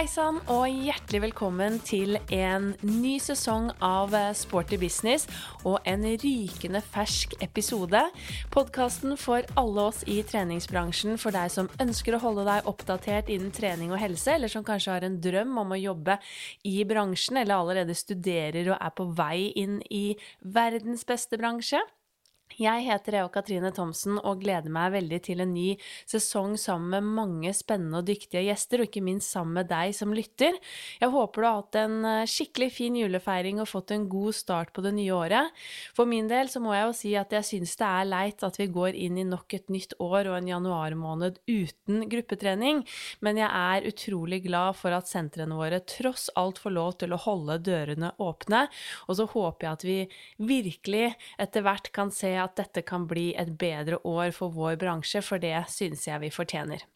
Hei sann, og hjertelig velkommen til en ny sesong av Sporty business og en rykende fersk episode. Podkasten for alle oss i treningsbransjen, for deg som ønsker å holde deg oppdatert innen trening og helse, eller som kanskje har en drøm om å jobbe i bransjen, eller allerede studerer og er på vei inn i verdens beste bransje. Jeg heter Eva Katrine Thomsen og gleder meg veldig til en ny sesong sammen med mange spennende og dyktige gjester, og ikke minst sammen med deg som lytter. Jeg håper du har hatt en eh, skikkelig fin julefeiring og fått en god start på det nye året. For min del så må jeg jo si at jeg syns det er leit at vi går inn i nok et nytt år og en januarmåned uten gruppetrening, men jeg er utrolig glad for at sentrene våre tross alt får lov til å holde dørene åpne, og så håper jeg at vi virkelig etter hvert kan se at dette kan bli et bedre år for vår bransje, for det synes jeg vi fortjener.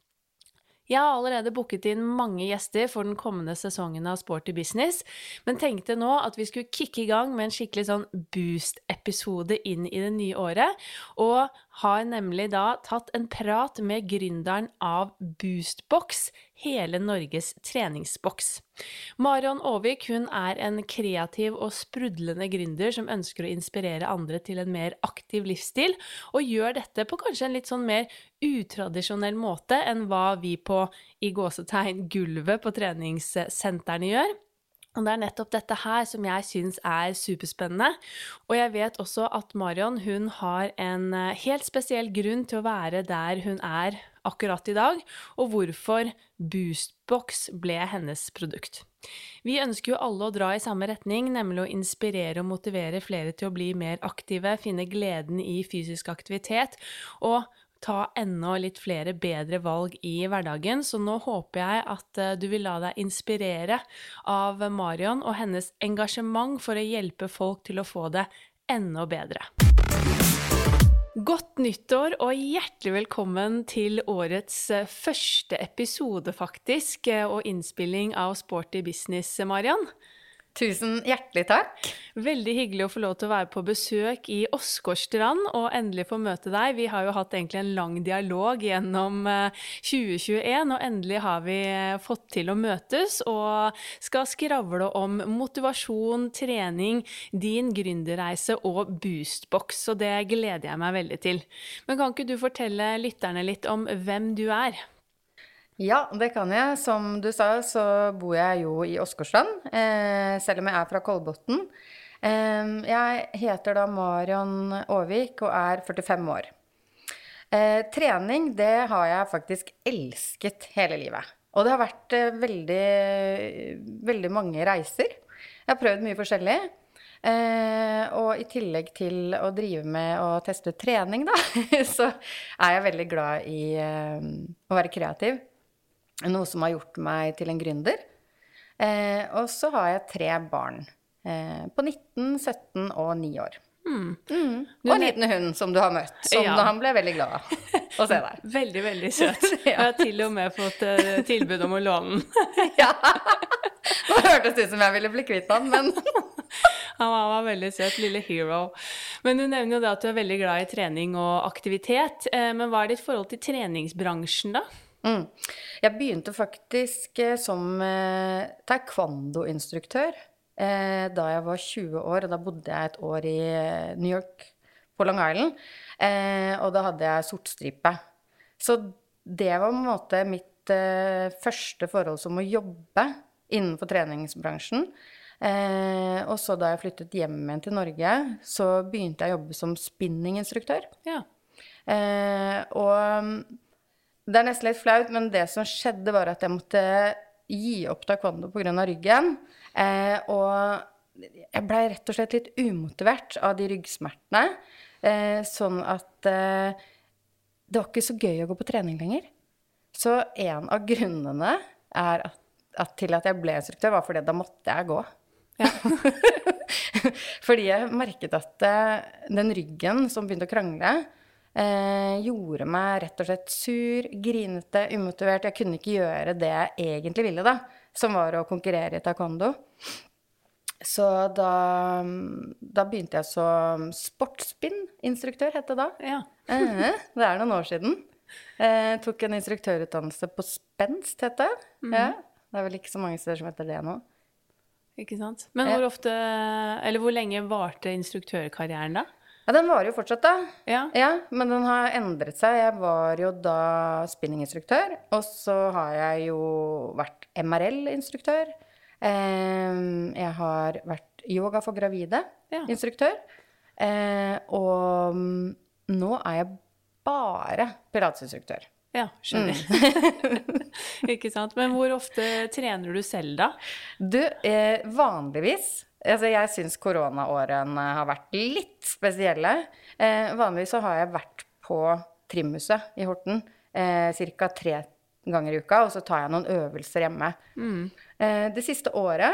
Jeg har allerede booket inn mange gjester for den kommende sesongen av Sporty business, men tenkte nå at vi skulle kicke i gang med en skikkelig sånn boost-episode inn i det nye året, og har nemlig da tatt en prat med gründeren av Boostbox, hele Norges treningsboks. Marion Aavik er en kreativ og sprudlende gründer som ønsker å inspirere andre til en mer aktiv livsstil, og gjør dette på kanskje en litt sånn mer utradisjonell måte enn hva vi på i gåsetegn gulvet på treningssentrene gjør. Og det er nettopp dette her som jeg syns er superspennende. Og jeg vet også at Marion hun har en eh, helt spesiell grunn til å være der hun er akkurat i dag, og hvorfor Boostbox ble hennes produkt. Vi ønsker jo alle å dra i samme retning, nemlig å inspirere og motivere flere til å bli mer aktive, finne gleden i fysisk aktivitet og ta enda litt flere bedre valg i hverdagen. Så nå håper jeg at eh, du vil la deg inspirere av Marion og hennes engasjement for å hjelpe folk til å få det enda bedre. Godt nyttår og hjertelig velkommen til årets eh, første episode, faktisk, eh, og innspilling av Sporty business, Marion. Tusen hjertelig takk. Veldig hyggelig å få lov til å være på besøk i Åsgårdstrand og endelig få møte deg. Vi har jo hatt egentlig en lang dialog gjennom 2021, eh, og endelig har vi eh, fått til å møtes og skal skravle om motivasjon, trening, din gründerreise og boostbox, og det gleder jeg meg veldig til. Men kan ikke du fortelle lytterne litt om hvem du er? Ja, det kan jeg. Som du sa, så bor jeg jo i Åsgårdstrand, eh, selv om jeg er fra Kolbotn. Eh, jeg heter da Marion Aavik og er 45 år. Eh, trening, det har jeg faktisk elsket hele livet. Og det har vært eh, veldig, veldig mange reiser. Jeg har prøvd mye forskjellig. Eh, og i tillegg til å drive med å teste trening, da, så er jeg veldig glad i eh, å være kreativ. Noe som har gjort meg til en gründer. Eh, og så har jeg tre barn eh, på 19, 17 og 9 år. Mm. Mm. Og en liten hund som du har møtt, som ja. han ble veldig glad av å se deg. Veldig, veldig søt. Jeg har til og med fått uh, tilbud om å låne den. ja. Nå hørtes det ut som jeg ville bli kvitt han, men Han var veldig søt, lille hero. Men du nevner jo da at du er veldig glad i trening og aktivitet. Eh, men hva er ditt forhold til treningsbransjen, da? Mm. Jeg begynte faktisk eh, som eh, taekwondo-instruktør eh, da jeg var 20 år. Og da bodde jeg et år i eh, New York, på Long Island. Eh, og da hadde jeg sortstripe. Så det var på en måte mitt eh, første forhold som å jobbe innenfor treningsbransjen. og så da jeg flyttet hjem igjen til Norge, så begynte jeg å jobbe som spinninginstruktør. Ja. og det er nesten litt flaut, men det som skjedde, var at jeg måtte gi opp taekwondo pga. ryggen. Eh, og jeg blei rett og slett litt umotivert av de ryggsmertene. Eh, sånn at eh, det var ikke så gøy å gå på trening lenger. Så en av grunnene at, at til at jeg ble instruktør, var fordi da måtte jeg gå. Ja. fordi jeg merket at eh, den ryggen som begynte å krangle, Eh, gjorde meg rett og slett sur, grinete, umotivert. Jeg kunne ikke gjøre det jeg egentlig ville, da, som var å konkurrere i taekwondo. Så da, da begynte jeg som sportsspinninstruktør, het det da. Ja. eh, det er noen år siden. Eh, tok en instruktørutdannelse på Spenst, het det. Mm -hmm. ja. Det er vel ikke så mange steder som heter det nå. Ikke sant. Men hvor ofte Eller hvor lenge varte instruktørkarrieren, da? Ja, den varer jo fortsatt, da. Ja. Ja, men den har endret seg. Jeg var jo da spinninginstruktør, og så har jeg jo vært MRL-instruktør. Jeg har vært yoga for gravide Ja. Eh, Og mm, nå er jeg bare pilatesinstruktør. Ja, skjønner. ikke sant. Men hvor ofte trener du selv, da? Du, eh, vanligvis Altså, jeg syns koronaårene har vært litt spesielle. Eh, vanligvis så har jeg vært på Trimhuset i Horten eh, ca. tre ganger i uka, og så tar jeg noen øvelser hjemme. Eh, det siste året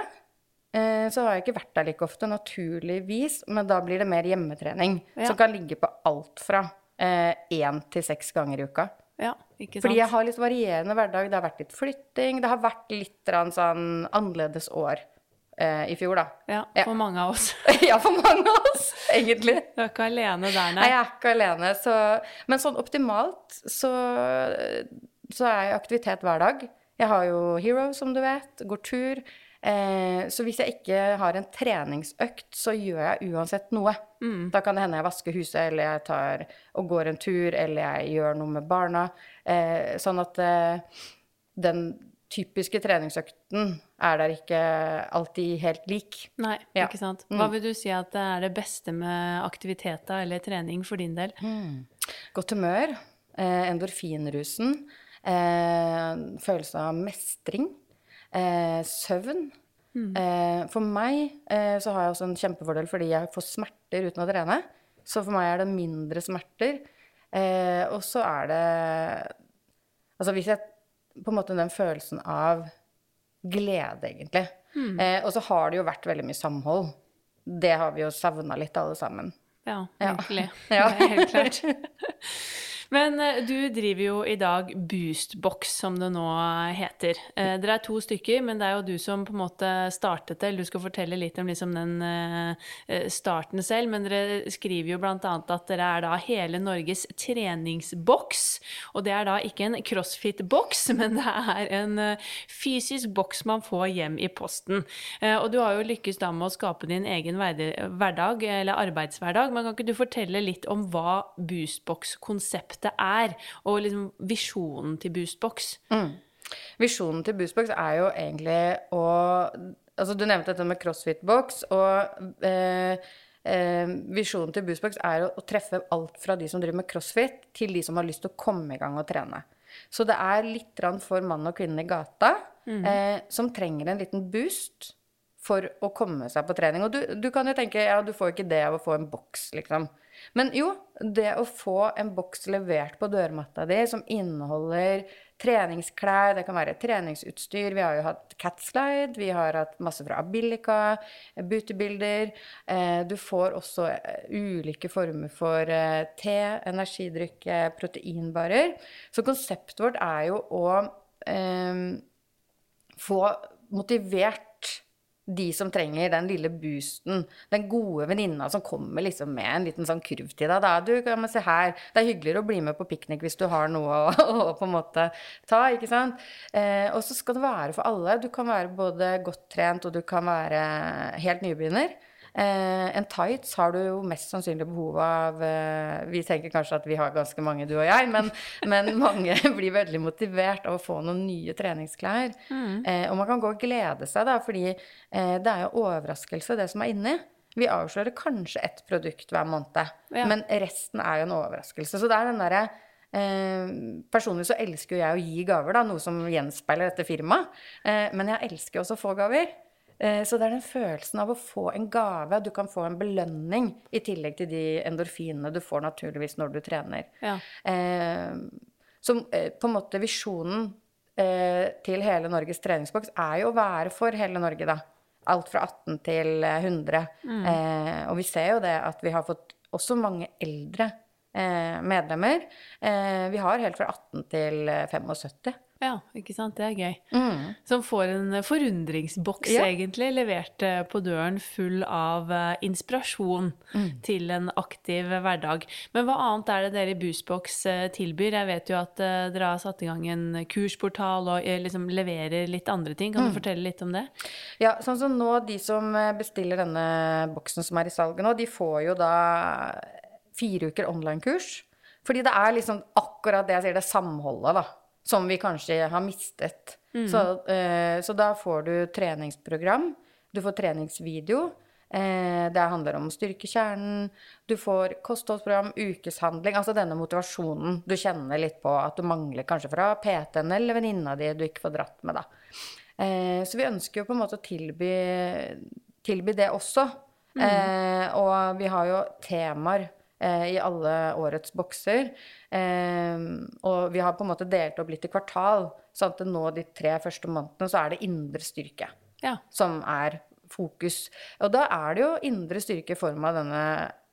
eh, så har jeg ikke vært der like ofte, naturligvis, men da blir det mer hjemmetrening, Ja. som kan ligge på alt fra én til seks ganger i uka. Ja. Fordi jeg har litt varierende hverdag. Det har vært litt flytting. Det har vært litt sånn annerledes år eh, i fjor, da. Ja, Ja. for mange av oss. ja, for mange av oss, egentlig. Du er ikke alene der, Nei, nei. jeg er ikke alene. Så, men sånn optimalt så, så er jeg i aktivitet hver dag. Jeg har jo Hero, som du vet, går tur. Eh, så hvis jeg ikke har en treningsøkt, så gjør jeg uansett noe. Da kan det hende jeg vasker huset, eller jeg tar og går en tur, eller jeg gjør noe med barna. Eh, sånn at eh, den typiske treningsøkten er der ikke alltid helt lik. Nei, Ja. ikke sant. Hva vil du si at det er det beste med aktiviteter eller trening for din del? Godt humør, eh, endorfinrusen, eh, følelse av mestring, eh, søvn. Eh, for meg eh, så har jeg også en kjempefordel fordi jeg får smerter uten å trene. Så for meg er det mindre smerter. Eh, og så er det Altså hvis jeg På en måte den følelsen av glede, egentlig. Eh, og så har det jo vært veldig mye samhold. Det har vi jo savna litt, alle sammen. Ja, Ja. virkelig. Ja. Det er helt klart. Men eh, du driver jo i dag Boostbox, som det nå heter. Eh, Dere er to stykker, men det er jo du som på en måte startet det. Du skal fortelle litt om liksom den eh, starten selv. Men dere skriver jo annet at dere er da hele Norges treningsboks. Og det er da ikke en crossfit-boks, men det er en fysisk boks man får hjem i posten. Og du har jo lykkes da med å skape din egen hverdag, eller arbeidshverdag. Men kan ikke du fortelle litt om hva Boostbox-konseptet er, og liksom visjonen til Boostbox? Visjonen til Boostbox er jo egentlig å Altså, du nevnte dette med CrossFit-boks, og eh, eh, visjonen til Boostbox er å, å treffe alt fra de som driver med crossfit, til de som har lyst til å komme i gang og trene. Så det er litt for mann og kvinne i gata eh, som trenger en liten boost for å komme seg på trening. Og du, du kan jo tenke ja, du får ikke det av å få en boks, liksom. Men jo, det å få en boks levert på dørmatta di som inneholder treningsklær, det kan være treningsutstyr. Vi har jo hatt Catslide, vi har hatt masse fra Abilica, bootybilder. Eh, du får også eh, ulike former for eh, te, energidrikk, proteinbarer. Så konseptet vårt er jo å eh, få motivert de som trenger den lille boosten, den gode venninna som kommer liksom med en liten sånn kurv til deg. Da. Du, kan man se her, det er hyggeligere å bli med på piknik hvis du har noe å, å på en måte ta, ikke sant? Eh, og så skal det være for alle. Du kan være både godt trent, og du kan være helt nybegynner. Eh, en tights har du jo mest sannsynlig behov av eh, Vi tenker kanskje at vi har ganske mange, du og jeg, men, men mange blir veldig motivert av å få noen nye treningsklær. Eh, og man kan gå og glede seg, da, fordi det er jo overraskelse, det som er inni. Vi avslører kanskje ett produkt hver måned, Ja. men resten er jo en overraskelse. Så det er den derre Eh, personlig så elsker jo jeg å gi gaver, da, noe som gjenspeiler dette firmaet. Eh, men jeg elsker også å få gaver. Eh, Så det er den følelsen av å få en gave. Du kan få en belønning i tillegg til de endorfinene du får naturligvis når du trener. Ja. Eh, som eh, på en måte visjonen eh, til hele Norges treningsboks er jo å være for hele Norge, da. Alt fra 18 til eh, 100. Eh, og vi ser jo det at vi har fått også mange eldre eh, medlemmer. Eh, vi har helt fra 18 til eh, 75. Ja, ikke sant. Det er gøy. Mm. Som får en forundringsboks, Ja. egentlig, levert eh, på døren full av eh, inspirasjon Mm. til en aktiv hverdag. Men hva annet er det dere i Boostbox eh, tilbyr? Jeg vet jo at dere har satt i gang en kursportal og liksom leverer litt andre ting. Mm. Kan du fortelle litt om det? Ja, sånn som nå, de som bestiller denne boksen som er i salget nå, de får jo da fire uker online-kurs. Fordi det er liksom akkurat det jeg sier, det samholdet, da. Som vi kanskje har mistet. Så, eh, så da får du treningsprogram. Du får treningsvideo. Eh, det handler om å styrke kjernen. Du får kostholdsprogram, ukeshandling. Altså denne motivasjonen du kjenner litt på at du mangler kanskje fra PT-en eller venninna di du ikke får dratt med, da. Eh, så vi ønsker jo på en måte å tilby, tilby det også. Eh, og vi har jo temaer i alle årets bokser. Eh, og vi har på en måte delt opp litt i kvartal, sånn at nå de tre første månedene så er det indre styrke Ja. som er fokus. Og da er det jo indre styrke i form av denne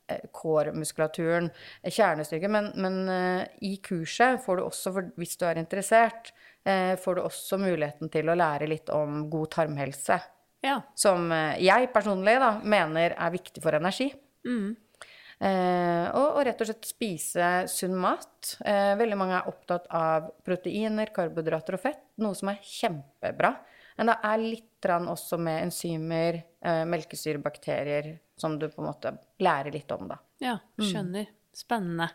kårmuskulaturen, core-muskulaturen, eh, kjernestyrke. Men, men eh, i kurset får du også, for, hvis du er interessert, eh, får du også muligheten til å lære litt om god tarmhelse. ja. Som eh, jeg personlig da, mener er viktig for energi. Eh, og, og rett og slett spise sunn mat. Eh, veldig mange er opptatt av proteiner, karbohydrater og fett, noe som er kjempebra. Men det er litt også med enzymer, eh, melkesyrebakterier, som du på en måte lærer litt om, da. Ja, Mm. Spennende.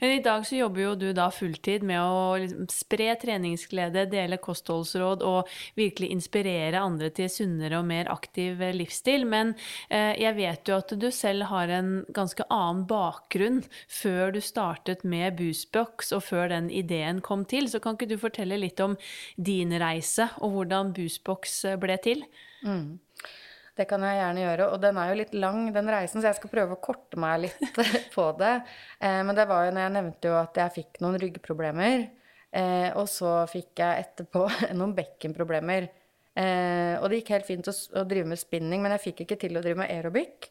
Men i dag så jobber jo du da fulltid med å liksom spre treningsglede, dele kostholdsråd og virkelig inspirere andre til sunnere og mer aktiv eh, livsstil. Men eh, jeg vet jo at du selv har en ganske annen bakgrunn før du startet med Boostbox og før den ideen kom til. Så kan ikke du fortelle litt om din reise og hvordan Boostbox eh, ble til? Det kan jeg gjerne gjøre. Og den er jo litt lang, den reisen, så jeg skal prøve å korte meg litt på det. Eh, men det var jo når jeg nevnte jo at jeg fikk noen ryggproblemer. Eh, og så fikk jeg etterpå noen bekkenproblemer. Eh, og det gikk helt fint å, drive med spinning, men jeg fikk ikke til å drive med aerobic.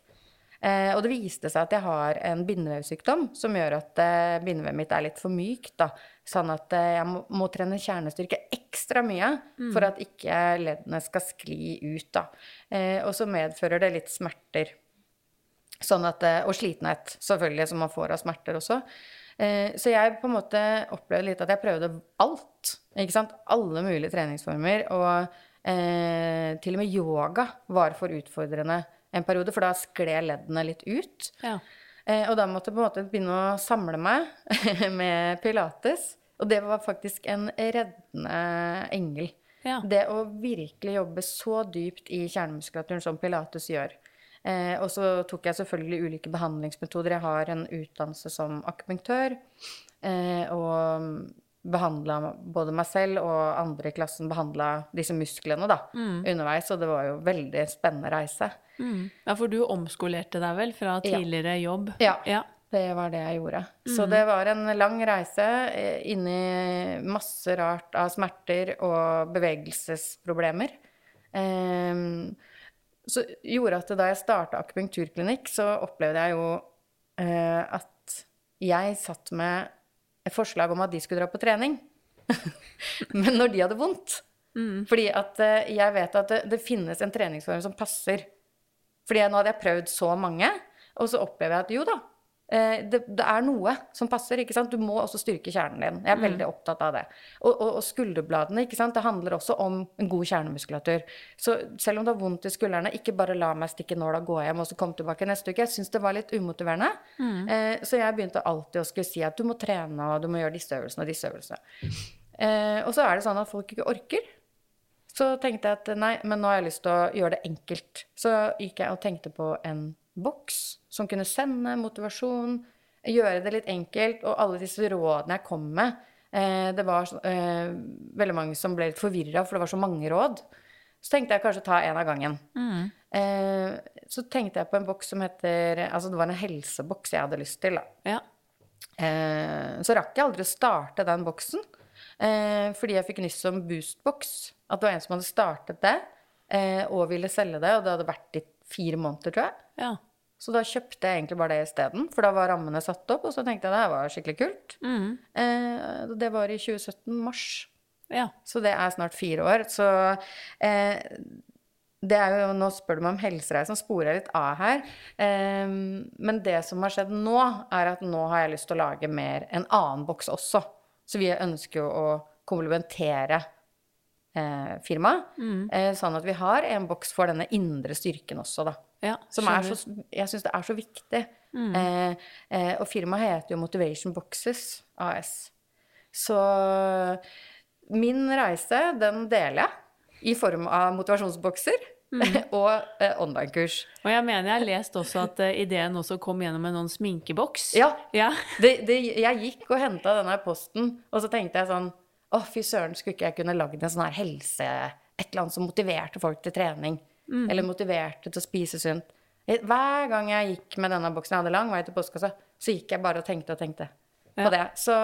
Eh, og det viste seg at jeg har en bindevevsykdom som gjør at eh, bindevevet mitt er litt for mykt. Da. Sånn at eh, jeg må, må trene kjernestyrke ekstra mye for at ikke leddene skal skli ut. Da. Eh, og så medfører det litt smerter. Sånn at, og slitenhet, selvfølgelig, som man får av smerter også. Eh, så jeg på en måte opplevde litt at jeg prøvde alt. Ikke sant? Alle mulige treningsformer. Og eh, til og med yoga var for utfordrende en periode, for da skled leddene litt ut. Ja. Eh, og da måtte jeg på en måte begynne å samle meg med pilates. Og det var faktisk en reddende engel. Ja. Det å virkelig jobbe så dypt i kjernemuskulaturen som pilates gjør. Eh, og så tok jeg selvfølgelig ulike behandlingsmetoder. Jeg har en utdannelse som akupunktør. Eh, og behandla både meg selv og andre i klassen behandla disse musklene da, underveis. Og det var jo veldig spennende reise. Mm. ja, for du omskolerte deg vel fra Ja. tidligere jobb? Ja. ja. Det var det jeg gjorde. Så det var en lang reise eh, inni masse rart av smerter og bevegelsesproblemer. Um, så gjorde at da jeg starta akupunkturklinikk, så opplevde jeg jo uh, at jeg satt med et forslag om at de skulle dra på trening. Men når de hadde vondt. Fordi at eh, jeg vet at det, det finnes en treningsform som passer. Fordi nå hadde jeg prøvd så mange, og så opplever jeg at jo da, det, det er noe som passer. ikke sant? Du må også styrke kjernen din. Jeg er veldig opptatt av det. Og, og, og skulderbladene, ikke sant? det handler også om en god kjernemuskulatur. Så selv om det har vondt i skuldrene, ikke bare la meg stikke nåla, gå hjem og så komme tilbake neste uke. Jeg syns det var litt umotiverende. Eh, så jeg begynte alltid å skulle si at du må trene, og du må gjøre disse øvelsene og disse øvelsene. Eh, og så er det sånn at folk ikke orker. Så tenkte jeg at nei, men nå har jeg lyst til å gjøre det enkelt. Så gikk jeg og tenkte på en boks som kunne sende motivasjon, gjøre det litt enkelt, og alle disse rådene jeg kom med. Eh, det var eh, veldig mange som ble litt forvirra, for det var så mange råd. Så tenkte jeg kanskje ta en av gangen. Eh, så tenkte jeg på en boks som heter Altså det var en helseboks jeg hadde lyst til, da. ja. Eh, så rakk jeg aldri å starte den boksen, eh, fordi jeg fikk nyss om Boostbox. At det var en som hadde startet det, eh, og ville selge det, og det hadde vært i fire måneder, tror jeg. ja. Så da kjøpte jeg egentlig bare det isteden, for da var rammene satt opp, og så tenkte jeg det her var skikkelig kult. Mm. Eh, det var i 2017, mars. Ja. Så det er snart fire år. Så eh, det er jo, Nå spør du meg om helsereisen, sporer jeg litt av her. Eh, men det som har skjedd nå, er at nå har jeg lyst til å lage mer en annen boks også. Så vi ønsker jo å komplementere eh, firmaet. Eh, sånn at vi har en boks for denne indre styrken også, da. Ja Som er så, jeg syns det er så viktig. Eh, eh, og firmaet heter jo Motivation Boxes AS. Så min reise, den deler jeg i form av motivasjonsbokser og eh, online-kurs. Og jeg mener jeg har lest også at eh, ideen også kom gjennom en sånn sminkeboks. Ja. ja. Det, det, jeg gikk og henta denne posten, og så tenkte jeg sånn Å, fy søren, skulle ikke jeg kunne lagd en sånn her helse... Et eller annet som motiverte folk til trening. Eller motiverte til å spise sunt. Hver gang jeg gikk med denne boksen, jeg hadde lang vei til postkassa, så gikk jeg bare og tenkte og tenkte på det. Så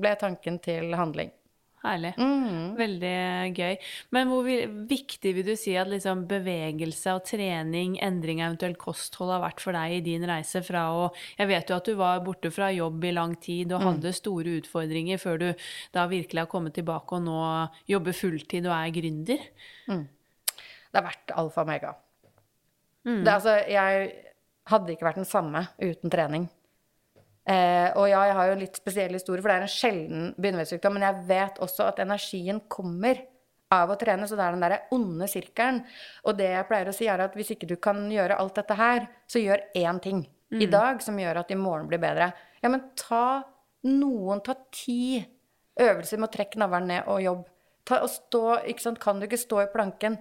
ble tanken til handling. Herlig. Mm. Veldig gøy. Men hvor vi- viktig vil du si at liksom bevegelse og trening, endring av eventuelt kosthold, har vært for deg i din reise fra å Jeg vet jo at du var borte fra jobb i lang tid og Mm. hadde store utfordringer før du da virkelig har kommet tilbake og nå jobber fulltid og er gründer. Det har vært alfa og mega. Det, altså, jeg hadde ikke vært den samme uten trening. Eh, og ja, jeg har jo en litt spesiell historie, for det er en sjelden bindeveivssykdom, men jeg vet også at energien kommer av å trene, så det er den derre onde sirkelen. Og det jeg pleier å si, er at hvis ikke du kan gjøre alt dette her, så gjør én ting i dag som gjør at i morgen blir bedre. Ja, men ta noen, ta ti øvelser med å trekke navlen ned og jobb. Ta og stå, ikke sant, kan du ikke stå i planken,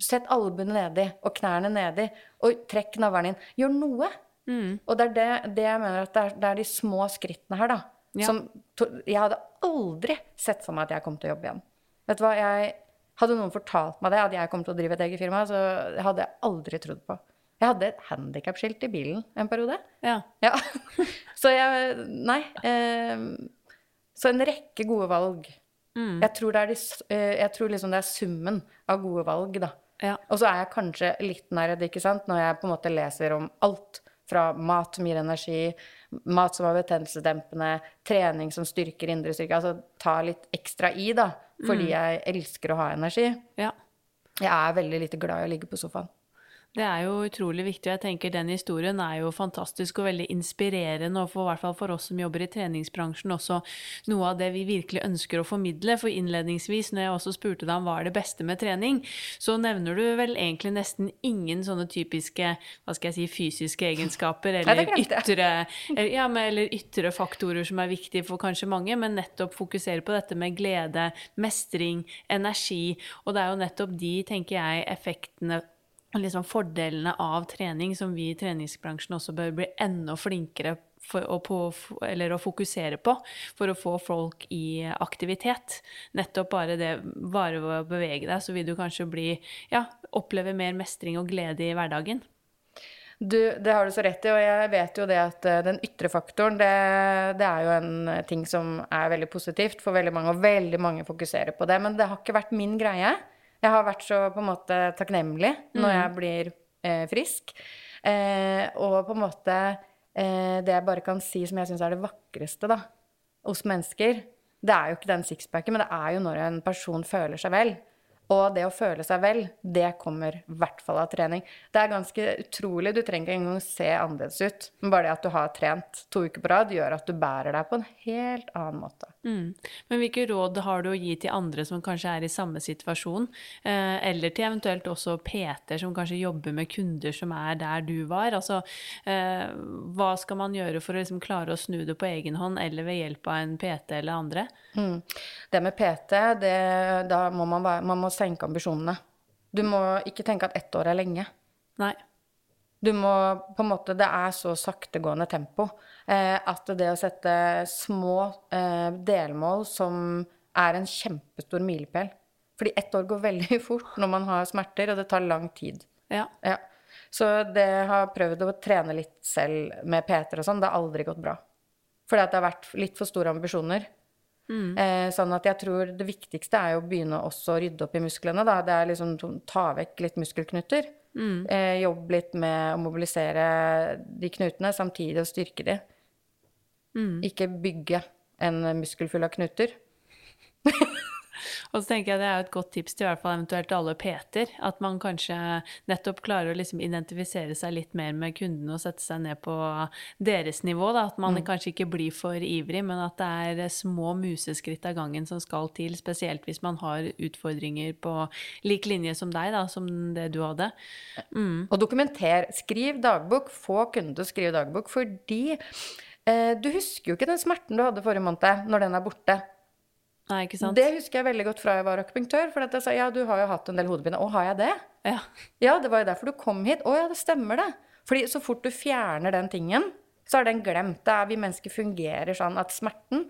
Sett albuene nedi og knærne nedi, og trekk navlen inn. Gjør noe. Og det er det, det jeg mener at det er, det er de små skrittene her, da. Ja. Som Jeg hadde aldri sett for meg at jeg kom til å jobbe igjen. Vet du hva, jeg Hadde noen fortalt meg det, at jeg kom til å drive et eget firma, så hadde jeg aldri trodd på. Jeg hadde et handikapskilt i bilen en periode. Ja. Ja. Så jeg Nei. Eh, så en rekke gode valg. Jeg tror, det er, de, eh, jeg tror liksom det er summen av gode valg, da. Ja. Og så er jeg kanskje litt nerd, ikke sant, når jeg på en måte leser om alt fra mat som gir energi, mat som er betennelsesdempende, trening som styrker indre styrke. Altså ta litt ekstra i, da, fordi jeg elsker å ha energi. ja. Jeg er veldig lite glad i å ligge på sofaen. Det er jo utrolig viktig, og jeg tenker den historien er jo fantastisk og veldig inspirerende, og for, i hvert fall for oss som jobber i treningsbransjen også noe av det vi virkelig ønsker å formidle. For innledningsvis, når jeg også spurte deg om hva er det beste med trening, så nevner du vel egentlig nesten ingen sånne typiske, hva skal jeg si, fysiske egenskaper, eller Nei, ytre, eller- ja, eller ytre faktorer som er viktige for kanskje mange, men nettopp fokusere på dette med glede, mestring, energi, og det er jo nettopp de, tenker jeg, effektene liksom fordelene av trening som vi i treningsbransjen også bør bli enda flinkere å, på, eller å fokusere på for å få folk i aktivitet. Nettopp bare det bare ved å bevege deg, så vil du kanskje bli ja, oppleve mer mestring og glede i hverdagen. Du, det har du så rett i, og jeg vet jo det at eh, den ytre faktoren, det, det er jo en eh, ting som er veldig positivt for veldig mange, og veldig mange fokuserer på det. Men det har ikke vært min greie. Jeg har vært så på en måte takknemlig når jeg blir eh, frisk. Eh, og på en måte eh, Det jeg bare kan si som jeg syns er det vakreste da, hos mennesker, det er jo ikke den sixpacken, men det er jo når en person føler seg vel. Og det å føle seg vel, det kommer i hvert fall av trening. Det er ganske utrolig. Du trenger ikke engang se annerledes ut. Men bare det at du har trent to uker på rad, gjør at du bærer deg på en helt annen måte. Mm. Men hvilke råd har du å gi til andre som kanskje er i samme situasjon, eh, eller til eventuelt også PT-er som kanskje jobber med kunder som er der du var? Altså, eh, hva skal man gjøre for å liksom klare å snu det på egen hånd, eller ved hjelp av en PT eller andre? Mm. Det med PT, det, da må man, man må senke ambisjonene. Du må ikke tenke at ett år er lenge. Nei. Du må på en måte Det er så saktegående tempo eh, at det å sette små eh, delmål som er en kjempestor milepæl Fordi ett år går veldig fort når man har smerter, og det tar lang tid. Ja. Ja. Så det har prøvd å trene litt selv med Peter og sånn. Det har aldri gått bra. Fordi at det har vært litt for store ambisjoner. Eh, sånn at jeg tror det viktigste er jo å begynne også å rydde opp i musklene. Da. Det er liksom ta vekk litt muskelknuter. Eh, jobbe litt med å mobilisere de knutene, samtidig å styrke de. Ikke bygge en muskel full av knuter. Og så tenker jeg det er et godt tips til i hvert fall eventuelt alle Peter, at man kanskje nettopp klarer å liksom identifisere seg litt mer med kundene og sette seg ned på deres nivå. Da. At man mm. kanskje ikke blir for ivrig, men at det er små museskritt av gangen som skal til, spesielt hvis man har utfordringer på lik linje som deg, da, som det du hadde. Mm. Og dokumenter. Skriv dagbok. Få kunden til å skrive dagbok, fordi eh, du husker jo ikke den smerten du hadde forrige måned, når den er borte. Nei, ikke sant? Det husker jeg veldig godt fra jeg var akupunktør. For jeg sa ja, du har jo hatt en del hodepine. Å, har jeg det? Ja. ja, det var jo derfor du kom hit. Å ja, det stemmer det. Fordi så fort du fjerner den tingen, så er den glemt. Det er vi mennesker fungerer sånn at smerten,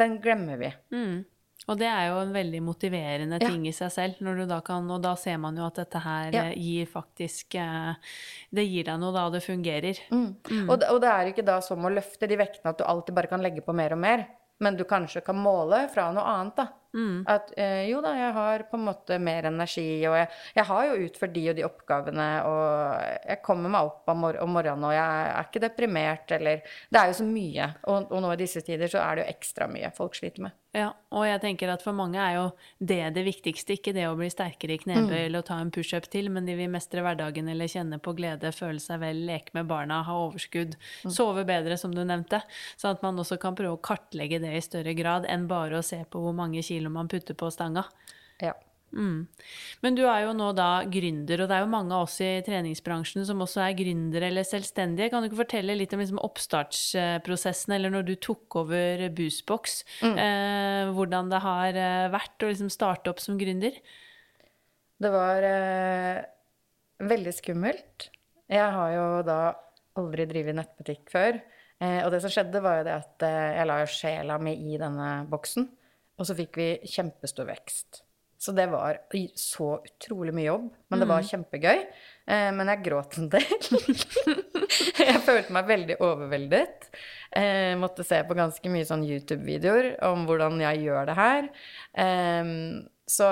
den glemmer vi. Mm. Og det er jo en veldig motiverende ting ja. i seg selv. Når du da kan, og da ser man jo at dette her ja. gir faktisk eh, Det gir deg noe da det fungerer. Mm. Mm. Og, og, det er ikke da som å løfte de vektene at du alltid bare kan legge på mer og mer. Men du kanskje kan måle fra noe annet, da. Mm. At eh, jo da, jeg har på en måte mer energi, og jeg, jeg, har jo utført de og de oppgavene, og jeg kommer meg opp om, mor om morgenen, og jeg er ikke deprimert, eller Det er jo så mye. Og, og, nå i disse tider så er det jo ekstra mye folk sliter med. Ja, og jeg tenker at for mange er jo det det viktigste, ikke det å bli sterkere i knebøy mm. å ta en pushup til, men de vil mestre hverdagen eller kjenne på glede, føle seg vel, leke med barna, ha overskudd, mm. sove bedre, som du nevnte. Sånn at man også kan prøve å kartlegge det i større grad enn bare å se på hvor mange kilo kilo man putter på stanga. Ja. Mm. Men du er jo nå da gründer, og det er jo mange av oss i treningsbransjen som også er gründere eller selvstendige. Kan du ikke fortelle litt om liksom oppstartsprosessen, eller når du tok over Boostbox, mm. eh, hvordan det har eh, vært å liksom starte opp som gründer? Det var eh, veldig skummelt. Jeg har jo da aldri drevet nettbutikk før. Eh, og det som skjedde, var jo det at eh, jeg la jo sjela mi i denne boksen. Og så fikk vi kjempestor vekst. Så det var så utrolig mye jobb, men det var mm. kjempegøy. Eh, men jeg gråt en del. jeg følte meg veldig overveldet. Eh, måtte se på ganske mye sånn YouTube-videoer om hvordan jeg gjør det her. Eh, så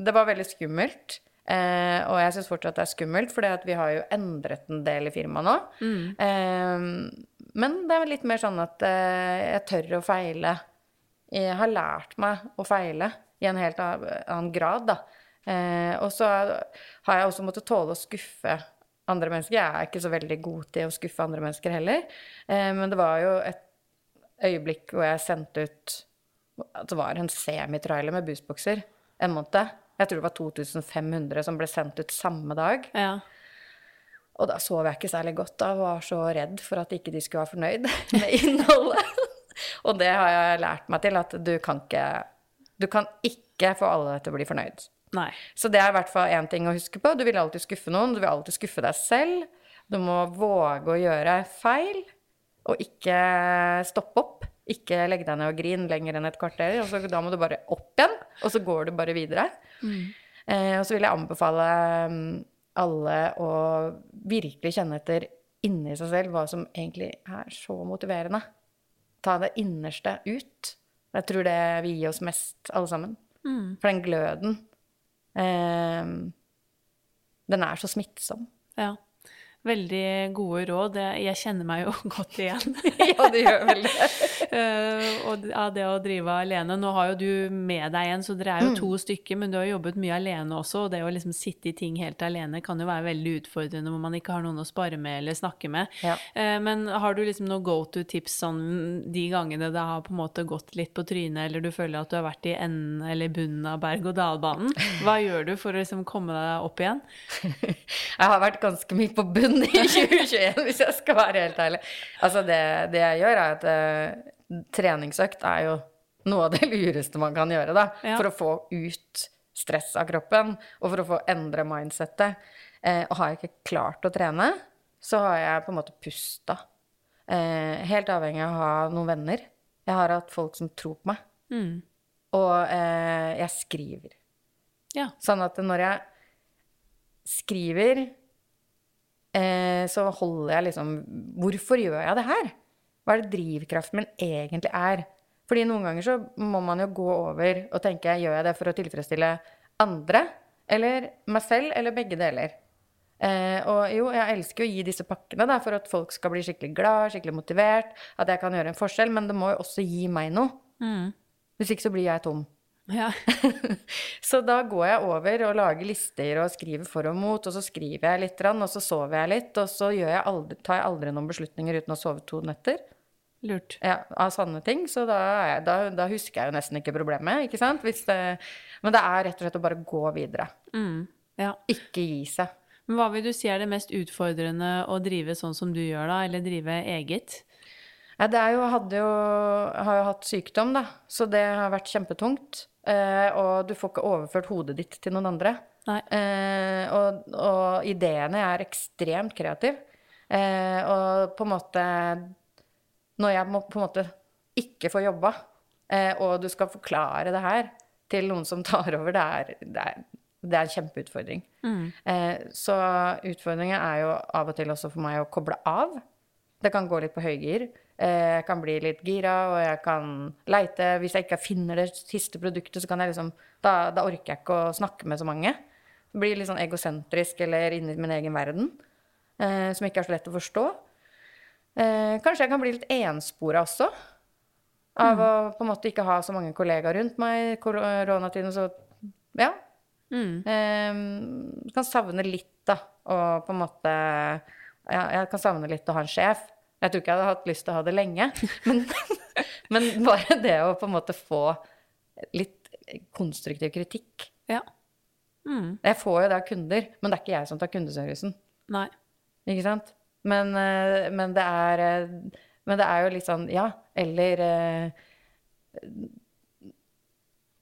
det var veldig skummelt. Eh, og jeg syns fortsatt det er skummelt, for vi har jo endret en del i firmaet nå. Mm. Men det er litt mer sånn at jeg tør å feile jeg har lært meg å feile i en helt annen grad, da. Eh, og så har jeg også måttet tåle å skuffe andre mennesker. Jeg er ikke så veldig god til å skuffe andre mennesker heller. Eh, men det var jo et øyeblikk hvor jeg sendte ut det var en semitrailer med busbokser en måned. Jeg tror det var 2500 som ble sendt ut samme dag. Ja. Og da sov jeg ikke særlig godt. Da var så redd for at ikke de skulle være fornøyd med innholdet. Og det har jeg lært meg til, at du kan ikke Du kan ikke få alle til å bli fornøyd. Nei. Så det er i hvert fall én ting å huske på. Du vil alltid skuffe noen. Du vil alltid skuffe deg selv. Du må våge å gjøre feil, og ikke stoppe opp. Ikke legge deg ned og grine lenger enn et kvarter. Og så, da må du bare opp igjen, og så går du bare videre. Mm. Eh, og så vil jeg anbefale mm, alle å virkelig kjenne etter inni seg selv hva som egentlig er så motiverende ta det innerste ut. Jeg tror det vil gi oss mest, alle sammen. Mm. For den gløden eh, Den er så smittsom. Ja. Veldig gode råd. Jeg kjenner meg jo godt igjen. ja, det gjør vel det. uh, og av det å drive alene. Nå har jo du med deg en, så dere er jo mm. to stykker, men du har jobbet mye alene også. Og det å liksom sitte i ting helt alene kan jo være veldig utfordrende hvor man ikke har noen å spare med eller snakke med. Ja. Uh, men har du liksom noen go to-tips sånn de gangene det har på en måte gått litt på trynet, eller du føler at du har vært i enden eller bunnen av berg-og-dal-banen? Hva gjør du for å liksom komme deg opp igjen? Jeg har vært ganske mye på bunnen i 2021, hvis jeg skal være helt ærlig. Altså, det, det jeg gjør, er at uh, treningsøkt er jo noe av det lureste man kan gjøre, da. Ja. For å få ut stress av kroppen, og for å få endre mindsettet. Uh, og har jeg ikke klart å trene, så har jeg på en måte pusta. Uh, helt avhengig av å ha noen venner. Jeg har hatt folk som tror på meg. Mm. Og jeg skriver. Ja. Sånn at når jeg skriver eh, så holder jeg liksom Hvorfor gjør jeg det her? Hva er det drivkraften min egentlig er? Fordi noen ganger så må man jo gå over og tenke gjør jeg det for å tilfredsstille andre? Eller meg selv, eller begge deler. Eh, og jo, jeg elsker å gi disse pakkene da, for at folk skal bli skikkelig glad, skikkelig motivert. At jeg kan gjøre en forskjell. Men det må jo også gi meg noe. Mm. Hvis ikke så blir jeg tom. Ja. så da går jeg over og lager lister og skriver for og mot, og så skriver jeg litt, og så sover jeg litt, og så jeg aldri, tar jeg aldri noen beslutninger uten å sove to netter. Lurt. Ja, av sånne ting. Så da, jeg, da, da, husker jeg jo nesten ikke problemet, ikke sant? Det, men det er rett og slett å bare gå videre. Mm, ja. Ikke gi seg. Men hva vil du si er det mest utfordrende å drive sånn som du gjør, da? Eller drive eget? Ja, det er jo, hadde jo, har jo hatt sykdom, da. Så det har vært kjempetungt. Eh, og du får ikke overført hodet ditt til noen andre. Eh, og, og, ideene er ekstremt kreative. Eh, og på en måte Når jeg må på en måte ikke få jobba, og du skal forklare det her til noen som tar over, det er, det er, det er en kjempeutfordring. Mm. Så utfordringen er jo av og til også for meg å koble av. Det kan gå litt på høygir. Eh, jeg kan bli litt gira, og jeg kan leite. Hvis jeg ikke finner det siste produktet, så kan jeg liksom Da, da orker jeg ikke å snakke med så mange. Jeg blir litt sånn egosentrisk eller inni min egen verden, eh, som ikke er så lett å forstå. Eh, kanskje jeg kan bli litt enspora også. Av mm. å på en måte ikke ha så mange kollegaer rundt meg i koronatiden. Så ja. Mm. Eh, kan savne litt, da. Og på en måte ja, Jeg kan savne litt å ha en sjef. Jeg tror ikke jeg hadde hatt lyst til å ha det lenge. Men, men bare det å på en måte få litt konstruktiv kritikk. Ja. Mm. Jeg får jo det av kunder, men det er ikke jeg som tar kundeservicen. Nei. Ikke sant? Men, eh, men, det er eh, Men det er jo litt sånn Ja, eller eh,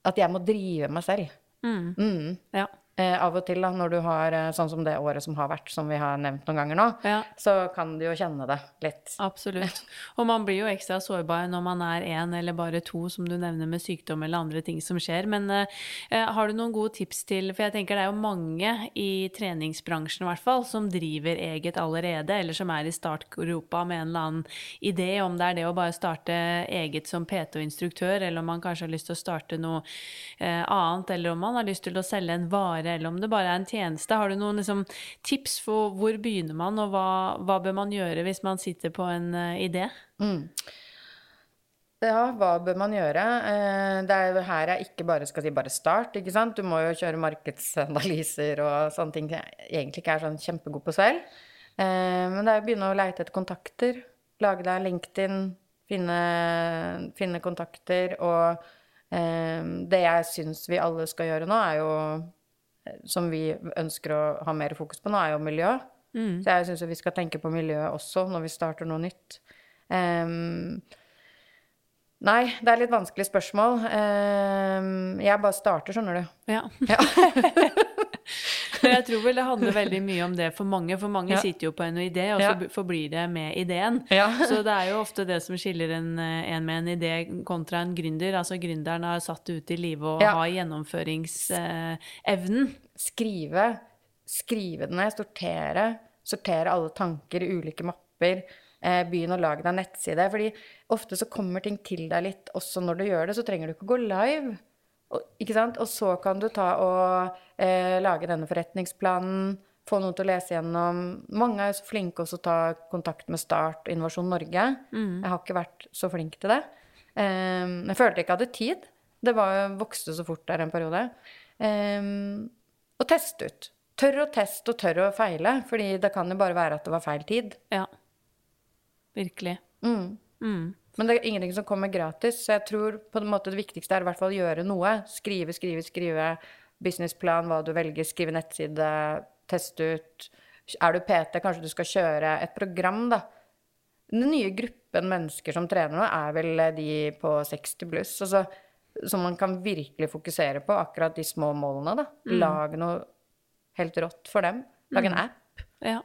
At jeg må drive meg selv. Mm. Mm. Ja. Eh, av og til, da, når du har eh, sånn som det året som har vært, som vi har nevnt noen ganger nå, ja. så kan du jo kjenne det litt. Absolutt. Og man blir jo ekstra sårbar når man er én eller bare to, som du nevner, med sykdom eller andre ting som skjer. Men eh, eh, har du noen gode tips til For jeg tenker det er jo mange i treningsbransjen i hvert fall som driver eget allerede, eller som er i startgropa med en eller annen idé, om det er det å bare starte eget som PT og instruktør, eller om man kanskje har lyst til å starte noe eh, annet, eller om man har lyst til å selge en vare være, eller om det bare er en tjeneste. Har du noen liksom, tips for hvor begynner man, og hva, hva, bør man gjøre hvis man sitter på en uh, idé? Mm. Ja, hva bør man gjøre? Eh, det er her jeg ikke bare skal si bare start, ikke sant. Du må jo kjøre markedsanalyser og sånne ting jeg egentlig ikke er sånn kjempegod på selv. Eh, men det er å begynne å leite etter kontakter. Lage deg LinkedIn, finne, finne kontakter. Og det jeg syns vi alle skal gjøre nå, er jo som vi ønsker å ha mer fokus på nå, er jo miljø. Mm. Så jeg syns vi skal tenke på miljøet også når vi starter noe nytt. Um, nei, det er litt vanskelig spørsmål. Um, jeg bare starter, skjønner du. Ja. ja. jeg tror vel det handler veldig mye om det for mange. For mange ja. sitter jo på en idé, og så forblir det med ideen. Så det er jo ofte det som skiller en, en, med en idé kontra en gründer. Altså gründeren har satt det ut i livet og har gjennomføringsevnen. Skrive. Skrive det ned, sortere. Sortere alle tanker i ulike mapper. Eh, begynn å lage deg nettside. fordi ofte så kommer ting til deg litt også når du gjør det. Så trenger du ikke gå live. Ikke sant? og så kan du ta og eh, lage denne forretningsplanen, få noen til å lese gjennom. Mange er jo så flinke også å ta kontakt med Start og Innovasjon Norge. Mm. Jeg har ikke vært så flink til det. Um, jeg følte ikke jeg hadde tid. Det var, vokste så fort der en periode. Um, og teste ut. Tør å teste og tør å feile, fordi det kan jo bare være at det var feil tid. Ja. Virkelig. Mm. Mm. Men det er ingenting som kommer gratis, så jeg tror på en måte det viktigste er i hvert fall å gjøre noe. Skrive, skrive, skrive. Businessplan, hva du velger, skrive nettside, teste ut. Er du PT, kanskje du skal kjøre et program, da. Den nye gruppen mennesker som trener nå, er vel de på 60 pluss. Altså, som man kan virkelig fokusere på, akkurat de små målene, da. Mm. Lag noe helt rått for dem. Lag en mm. app. Ja.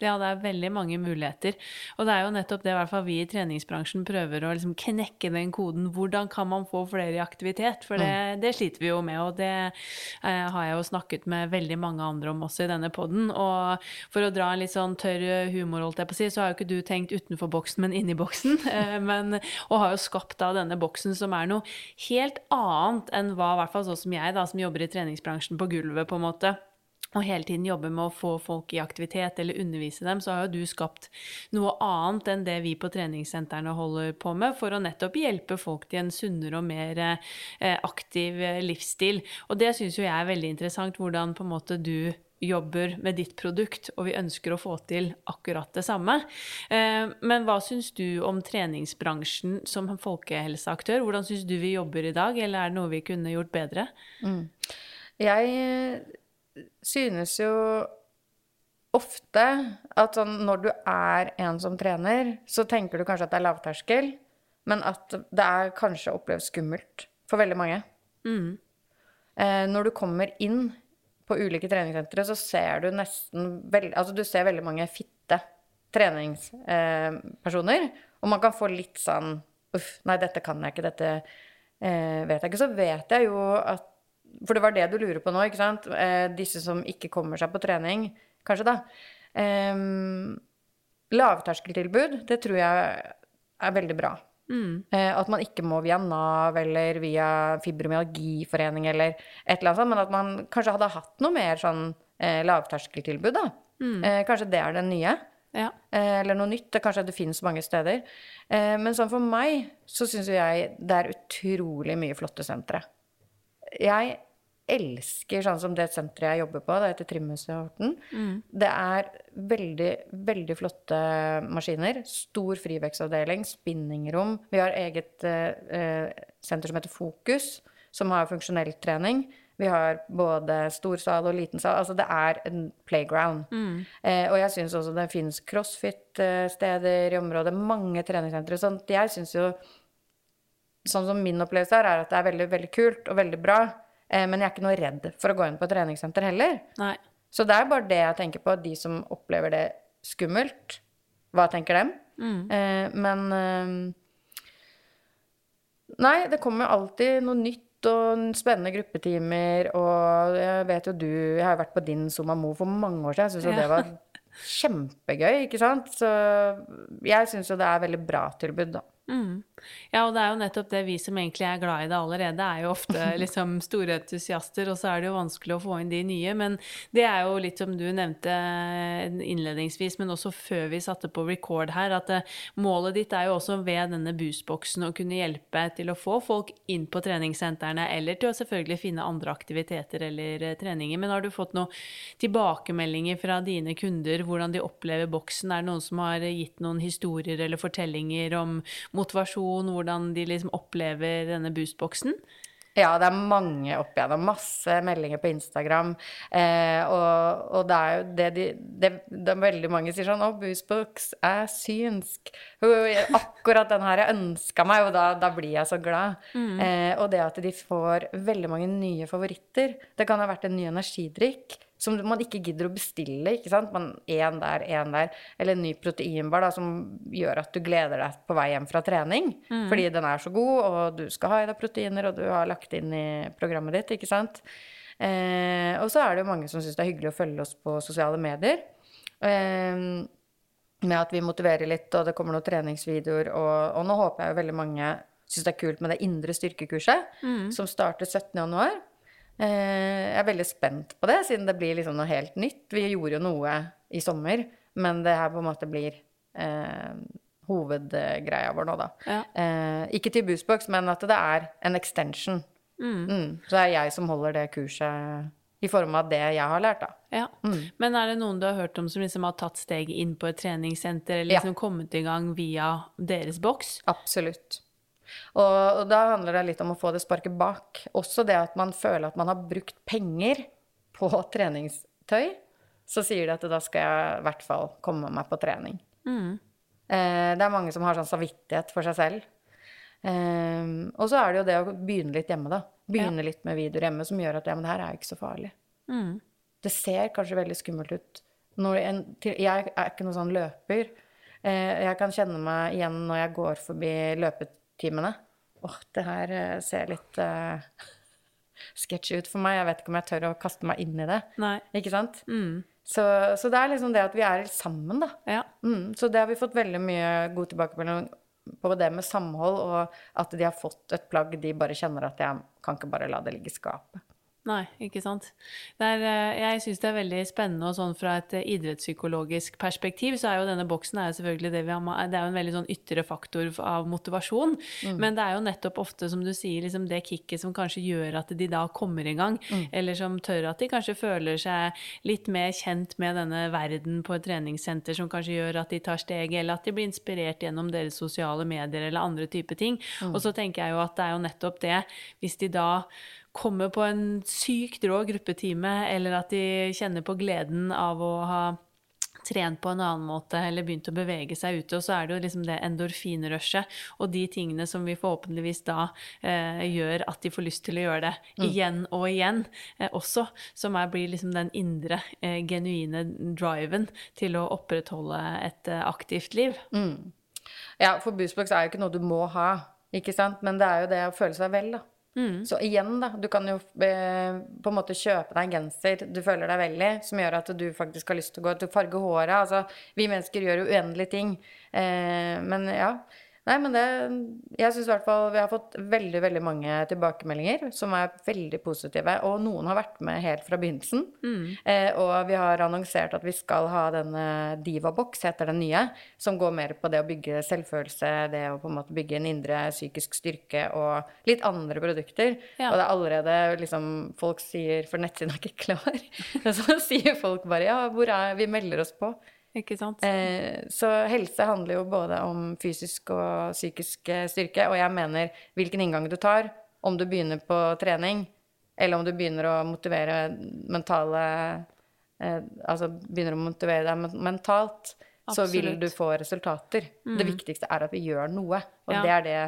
Ja, det er veldig mange muligheter. Og det er jo nettopp det i hvert fall vi i treningsbransjen prøver å liksom knekke den koden. Hvordan kan man få flere i aktivitet? For det, mm. det sliter vi jo med, og det eh, har jeg jo snakket med veldig mange andre om også i denne poden. Og for å dra en litt sånn tørr humor, holdt jeg på å si, så har jo ikke du tenkt utenfor boksen, men inni boksen. Eh, men, og har jo skapt da denne boksen som er noe helt annet enn hva i hvert fall sånn som jeg, da, som jobber i treningsbransjen på gulvet, på en måte og hele tiden jobber med å få folk i aktivitet eller undervise dem, så har jo du skapt noe annet enn det vi på treningssentrene holder på med, for å nettopp hjelpe folk til en sunnere og mer eh, aktiv eh, livsstil. Og det syns jo jeg er veldig interessant, hvordan på en måte du jobber med ditt produkt, og vi ønsker å få til akkurat det samme. Eh, men hva syns du om treningsbransjen som folkehelseaktør? Hvordan syns du vi jobber i dag, eller er det noe vi kunne gjort bedre? Mm. Jeg synes jo ofte at sånn når du er en som trener, så tenker du kanskje at det er lavterskel, men at det er kanskje oppleves skummelt for veldig mange. Mm. Eh, når du kommer inn på ulike treningssentre, så ser du nesten veld, Altså du ser veldig mange fitte treningspersoner, eh, og man kan få litt sånn Uff, nei, dette kan jeg ikke, dette eh, vet jeg ikke. Så vet jeg jo at for det var det du lurer på nå, ikke sant? Eh, disse som ikke kommer seg på trening, kanskje, da. Eh, lavterskeltilbud, det tror jeg er veldig bra. Mm. Eh, at man ikke må via Nav eller via fibromyalgiforening eller et eller annet sånt, men at man kanskje hadde hatt noe mer sånn eh, lavterskeltilbud, da. Mm. Eh, kanskje det er det nye. Ja. Eller noe nytt. Kanskje det finnes mange steder. men sånn for meg så syns jeg det er utrolig mye flotte sentre jeg elsker sånn som det senteret jeg jobber på, det heter Trimhuset Horten. Mm. Det er veldig, veldig flotte maskiner. Stor frivekstavdeling, spinningrom. Vi har eget eh, senter som heter Fokus, som har funksjonell trening. Vi har både stor sal og liten sal. Altså det er en playground. Mm. Eh, og jeg syns også det finnes crossfit-steder i området. Mange treningssentre. Sånn jeg syns jo sånn som min opplevelse er, er at det er veldig, veldig kult og veldig bra. Eh, men jeg er ikke noe redd for å gå inn på et treningssenter heller. Nei. Så det er bare det jeg tenker på. De som opplever det skummelt, hva tenker dem? Mm. Eh, men eh, Nei, det kommer alltid noe nytt og spennende gruppetimer. Og jeg vet jo du Jeg har jo vært på din Somamo for mange år siden. Jeg syns jo ja. det var kjempegøy, ikke sant? Så jeg syns jo det er veldig bra tilbud, da. Mm. Ja, og det er jo nettopp det vi som egentlig er glad i det allerede, er jo ofte liksom store entusiaster, og så er det jo vanskelig å få inn de nye. Men det er jo litt som du nevnte innledningsvis, men også før vi satte på record her, at eh, målet ditt er jo også ved denne boostboksen å kunne hjelpe til å få folk inn på treningssentrene, eller til å selvfølgelig finne andre aktiviteter eller eh, treninger. Men har du fått noen tilbakemeldinger fra dine kunder, hvordan de opplever boksen? Er det noen som har gitt noen historier eller fortellinger om motivasjon, hvordan de liksom opplever denne boostboksen? Ja, det er mange opp igjennom. Masse meldinger på Instagram. Eh, og, og, det er jo det de det, det er Veldig mange sier sånn 'Å, Boostbox er synsk'. Akkurat den her jeg ønska meg, og da, da, blir jeg så glad. Mm. Eh, og det at de får veldig mange nye favoritter. Det kan ha vært en ny energidrikk som man ikke gidder å bestille. ikke sant? Én der, en der. Eller en ny proteinbar da, som gjør at du gleder deg på vei hjem fra trening. Mm. Fordi den er så god, og du skal ha i deg proteiner, og du har lagt inn i programmet ditt. ikke sant? Eh, og så er det jo mange som syns det er hyggelig å følge oss på sosiale medier. Eh, med at vi motiverer litt, og det kommer noen treningsvideoer. Og, og nå håper jeg jo veldig mange syns det er kult med det indre styrkekurset, mm. som starter 17.1. Eh, jeg er veldig spent på det, siden det blir liksom noe helt nytt. Vi gjorde jo noe i sommer, men det her på en måte blir eh, hovedgreia vår nå, da. Ja. Eh, ikke til Boostbox, men at det er en extension. Mm. Mm. Så det er jeg som holder det kurset i form av det jeg har lært, da. Ja. Mm. Men er det noen du har hørt om som liksom har tatt steget inn på et treningssenter, eller liksom ja. kommet i gang via deres boks? Absolutt. Og, og, da handler det litt om å få det sparket bak. Også det at man føler at man har brukt penger på treningstøy. Så sier de at da skal jeg i hvert fall komme meg på trening. Mm. Eh, det er mange som har sånn samvittighet for seg selv. Eh, og så er det jo det å begynne litt hjemme, da. Begynne ja. litt med videoer hjemme som gjør at ja, men det her er jo ikke så farlig. Mm. Det ser kanskje veldig skummelt ut. En, jeg er ikke noen sånn løper. Eh, jeg kan kjenne meg igjen når jeg går forbi løpet timene. Åh, det her eh, ser litt uh, sketchy ut for meg. Jeg vet ikke om jeg tør å kaste meg inn i det. Nei. Ikke sant? Mm. Så, så, det er liksom det at vi er sammen, da. Ja. Mm, så det har vi fått veldig mye god tilbakemelding på det med samhold, og at de har fått et plagg de bare kjenner at jeg kan ikke bare la det ligge i skapet. Nei, ikke sant. Er, eh, jeg syns det er veldig spennende og sånn fra et eh, idrettspsykologisk perspektiv, så er jo denne boksen er jo selvfølgelig det vi har Det er jo en veldig sånn ytre faktor av motivasjon. Mm. Men det er jo nettopp ofte, som du sier, liksom det kicket som kanskje gjør at de da kommer i gang. Mm. Eller som tør at de kanskje føler seg litt mer kjent med denne verden på et treningssenter, som kanskje gjør at de tar steget, eller at de blir inspirert gjennom deres sosiale medier eller andre typer ting. Mm. Og så tenker jeg jo at det er jo nettopp det, hvis de da kommer på en sykt rå gruppetime, eller at de kjenner på gleden av å ha trent på en annen måte eller begynt å bevege seg ute. Og så er det jo liksom det endorfinrushet og de tingene som vi forhåpentligvis da eh, gjør at de får lyst til å gjøre det mm. igjen og igjen eh, også, som er, blir liksom den indre, eh, genuine driven til å opprettholde et eh, aktivt liv. Mm. Ja, for boostbox er jo ikke noe du må ha, ikke sant, men det er jo det å føle seg vel, da. Mm. Så igjen, da. Du kan jo eh, på en måte kjøpe deg en genser du føler deg vel i, som gjør at du faktisk har lyst til å gå ut og farge håret. Altså, vi mennesker gjør jo uendelige ting. Eh, men ja. Nei, men det Jeg syns i hvert fall vi har fått veldig, veldig mange tilbakemeldinger som er veldig positive. Og noen har vært med helt fra begynnelsen. Mm. Eh, og vi har annonsert at vi skal ha denne Divabox, heter den nye, som går mer på det å bygge selvfølelse, det å på en måte bygge en indre psykisk styrke og litt andre produkter. Ja. Og det er allerede liksom Folk sier For nettsiden er ikke klar. Så sier folk bare ja, hvor er Vi melder oss på. Ikke sant? Eh, så helse handler jo både om fysisk og psykisk eh, styrke. Og jeg mener hvilken inngang du tar, om du begynner på trening, eller om du begynner å motivere mentale eh, Altså begynner å motivere deg mentalt, Absolutt. så vil du få resultater. Mm. Det viktigste er at vi gjør noe, og ja. det er det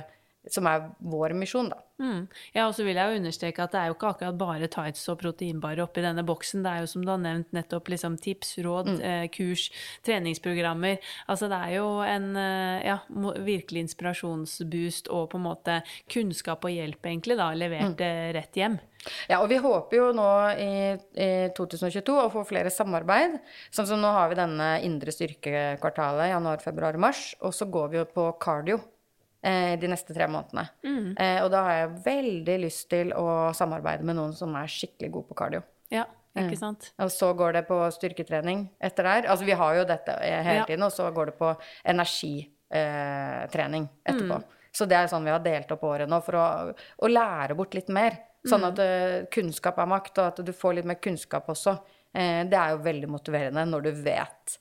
som er vår misjon, da. Mm. Ja, og så vil jeg jo understreke at det er jo ikke akkurat bare tights og proteinbare oppi denne boksen. Det er jo som du har nevnt nettopp liksom tips, råd, mm. eh, kurs, treningsprogrammer. Altså det er jo en eh, ja, virkelig inspirasjonsboost og på en måte kunnskap og hjelp, egentlig, da, levert mm. Eh, rett hjem. Ja, og vi håper jo nå i, i, 2022 å få flere samarbeid. Sånn som nå har vi denne indre styrkekvartalet, januar, februar, mars. Og så går vi jo på cardio de neste tre månedene. Mm. Eh, og da har jeg veldig lyst til å samarbeide med noen som er skikkelig god på kardio. Ja, ikke mm. Og så går det på styrketrening etter der. Altså vi har jo dette hele ja. tiden, og så går det på energitrening eh, etterpå. Mm. Så det er sånn vi har delt opp året nå, for å, å lære bort litt mer. Sånn mm. at uh, kunnskap er makt, og at du får litt mer kunnskap også. Det er jo veldig motiverende når du vet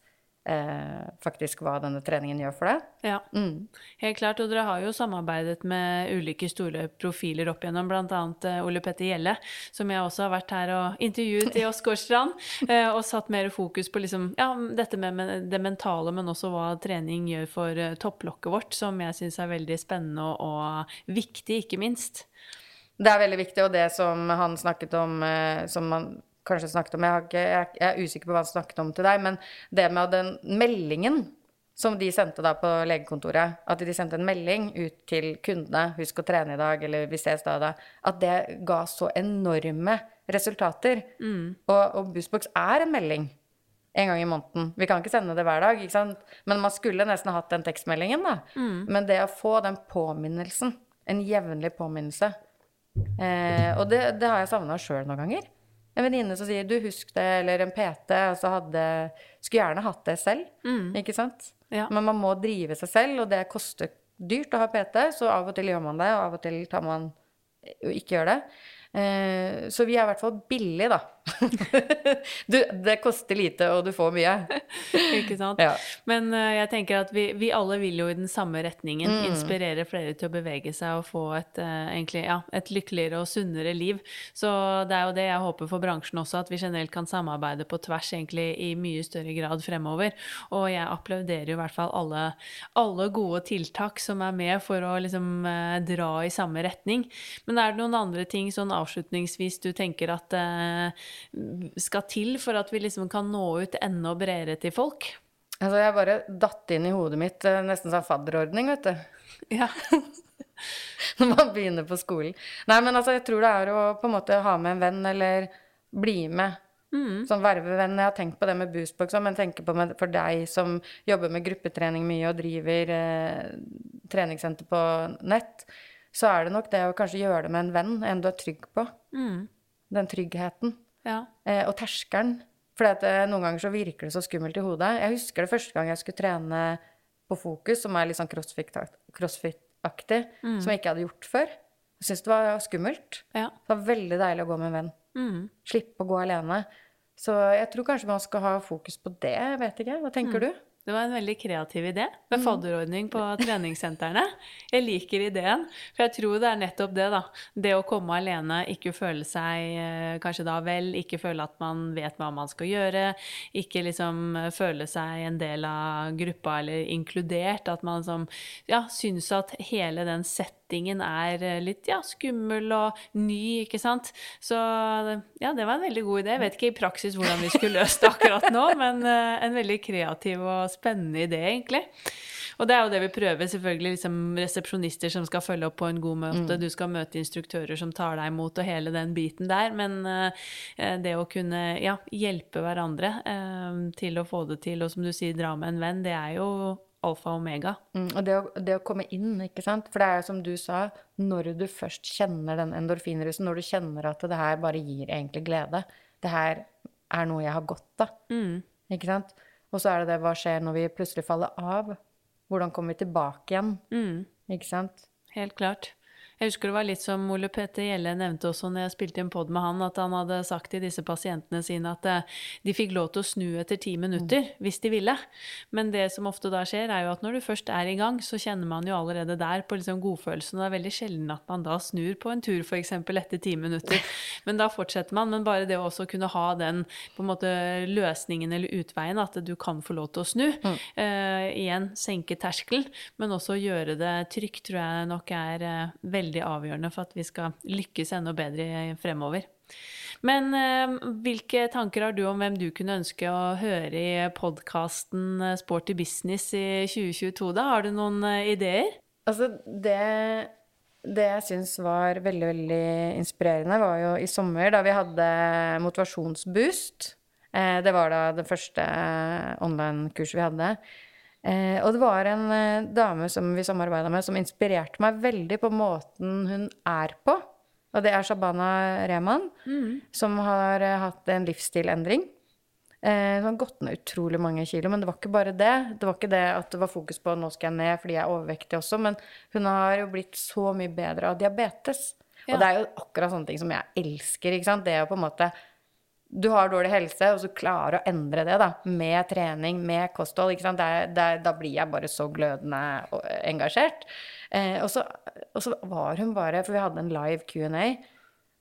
eh, faktisk hva denne treningen gjør for deg. Ja, mm. helt klart. Og dere har jo samarbeidet med ulike store profiler opp igjennom, bl.a. Eh, Ole Petter Gjelle, som jeg også har vært her og intervjuet i Åsgårdstrand, eh, og satt mer fokus på liksom, ja, dette med det mentale, men også hva trening gjør for eh, topplokket vårt, som jeg syns er veldig spennende og, og viktig, ikke minst. Det er veldig viktig, og det som han snakket om, eh, som man kanskje snakket om jeg, ikke, jeg, jeg, er usikker på hva han snakket om til deg, men det med den meldingen som de sendte da på legekontoret, at de sendte en melding ut til kundene 'Husk å trene i dag', eller 'Vi ses da og da', at det ga så enorme resultater. Mm. Og, og Boostbox er en melding en gang i måneden. Vi kan ikke sende det hver dag, ikke sant? men man skulle nesten hatt den tekstmeldingen, da. Mm. Men det å få den påminnelsen, en jevnlig påminnelse eh, Og det, det har jeg savna sjøl noen ganger en venninne som sier 'du, husk det', eller en PT, og så hadde Skulle gjerne hatt det selv, mm. ikke sant? Ja. Men man må drive seg selv, og det koster dyrt å ha PT, så av og til gjør man det, og av og til tar man ikke gjør det. Eh, så vi er i hvert fall billige, da. du, det koster lite, og du får mye. Ikke sant. Ja. Men uh, jeg tenker at vi, vi, alle vil jo i den samme retningen. Mm. Inspirere flere til å bevege seg og få et, uh, egentlig, ja, et lykkeligere og sunnere liv. Så det er jo det jeg håper for bransjen også, at vi generelt kan samarbeide på tvers egentlig i mye større grad fremover. Og jeg applauderer jo i hvert fall alle, alle gode tiltak som er med for å liksom uh, dra i samme retning. Men er det noen andre ting sånn avslutningsvis du tenker at uh, skal til for at vi liksom kan nå ut enda bredere til folk? Altså, jeg bare datt inn i hodet mitt uh, nesten sånn fadderordning, vet du. Ja. Når man begynner på skolen. Nei, men altså, jeg tror det er å på en måte ha med en venn, eller bli med. Mm. Sånn vervevenn. Jeg har tenkt på det med Boostbox, men tenker på med, for deg som jobber med gruppetrening mye og driver eh, treningssenter på nett så er det nok det å kanskje gjøre det med en venn, en du er trygg på. Mm. Den tryggheten. Ja. Eh, og terskelen. For eh, noen ganger så virker det så skummelt i hodet. Jeg husker det første gang jeg skulle trene på Fokus, som er litt sånn crossfit-aktig, crossfit som jeg ikke hadde gjort før. Jeg syntes det var skummelt. ja. Det var veldig deilig å gå med en venn. Mm. Slippe å gå alene. Så jeg tror kanskje man skal ha fokus på det. Jeg vet ikke. Hva tenker du? Det var en veldig kreativ idé med fadderordning på treningssentrene. Jeg liker ideen, for jeg tror det er nettopp det, da. Det å komme alene, ikke føle seg eh, kanskje da vel, ikke føle at man vet hva man skal gjøre, ikke liksom eh, føle seg en del av gruppa eller inkludert. At man som ja, syns at hele den settingen er eh, litt ja, skummel og ny, ikke sant. Så ja, det var en veldig god idé. Jeg vet ikke i praksis hvordan vi skulle løst det akkurat nå, men eh, en veldig kreativ og spennende idé, egentlig. Og det er jo det vi prøver, selvfølgelig. liksom Resepsjonister som skal følge opp på en god møte. Du skal møte instruktører som tar deg imot, og hele den biten der. Men eh, det å kunne ja, hjelpe hverandre til å få det til, og som du sier, dra med en venn, det er jo alfa og omega. Mm, og det å, det å komme inn, ikke sant. For det er jo som du sa, når du først kjenner den endorfinrusen, når du kjenner at det her bare gir egentlig glede, det her er noe jeg har godt av, ikke sant. Og så er det det hva skjer når vi plutselig faller av? Hvordan kommer vi tilbake igjen? Ikke sant? Helt klart. Jeg husker det var litt som Ole Petter Gjelle nevnte også når jeg spilte en pod med han, at han hadde sagt til disse pasientene sine at eh, de fikk lov til å snu etter ti minutter hvis de ville. Men det som ofte da skjer, er jo at når du først er i gang, så kjenner man jo allerede der på liksom godfølelsen. Og det er veldig sjelden at man da snur på en tur f.eks. etter ti minutter. Men da fortsetter man. Men bare det å også kunne ha den på en måte løsningen eller utveien, at du kan få lov til å snu. Eh, igjen senke terskelen, men også gjøre det trygt, tror jeg nok er uh, veldig avgjørende for at vi skal lykkes enda bedre fremover. Men eh, hvilke tanker har du om hvem du kunne ønske å høre i podkasten Sporty business i 2022, da? Har du noen eh, ideer? Altså, det, det jeg syns var veldig, veldig inspirerende, var jo i sommer, da vi hadde motivasjonsboost. Eh, det var da det første online-kurset vi hadde. Eh, og det var en eh, dame som vi samarbeida med, som inspirerte meg veldig på måten hun er på. Og det er Shabana Rehman, som har eh, hatt en livsstilendring. Eh, hun har gått ned utrolig mange kilo, men det var ikke bare det. Det var ikke det at det var fokus på nå skal jeg ned fordi jeg er overvektig også, men hun har jo blitt så mye bedre av diabetes. Ja. Og det er jo akkurat sånne ting som jeg elsker, ikke sant. Det å på en måte Du har dårlig helse, og så klarer å endre det, da. Med trening, med kosthold, ikke sant. Det er, det er, da blir jeg bare så glødende og engasjert. Eh, og, så, og så var hun bare For vi hadde en live Q&A.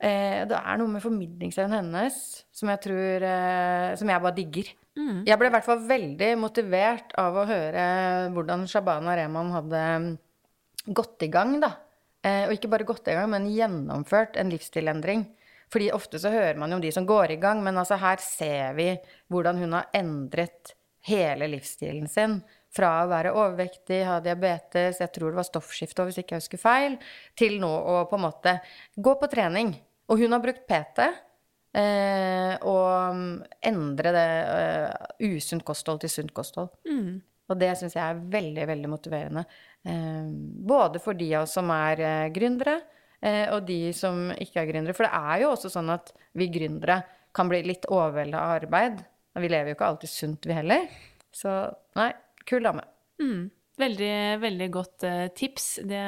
Eh, det er noe med formidlingsevnen hennes som jeg tror eh, Som jeg bare digger. Jeg ble i hvert fall veldig motivert av å høre hvordan Shabana Rehman hadde mm, gått i gang, da. Eh, og ikke bare gått i gang, men gjennomført en livsstilendring. Fordi ofte så hører man jo om de som går i gang, men altså her ser vi hvordan hun har endret hele livsstilen sin. Fra å være overvektig, ha diabetes, jeg tror det var stoffskifte hvis ikke jeg husker feil, til nå å på en måte gå på trening. Og hun har brukt PT. Eh, og mm, endre det eh, usunt kosthold til sunt kosthold. Og det syns jeg er veldig, veldig motiverende. Eh, både for de av oss som er eh, gründere, og de som ikke er gründere. For det er jo også sånn at vi gründere kan bli litt overvelda av arbeid. Og vi lever jo ikke alltid sunt, vi heller. Så nei, kul dame. Mm. Veldig, veldig godt eh, tips. Det,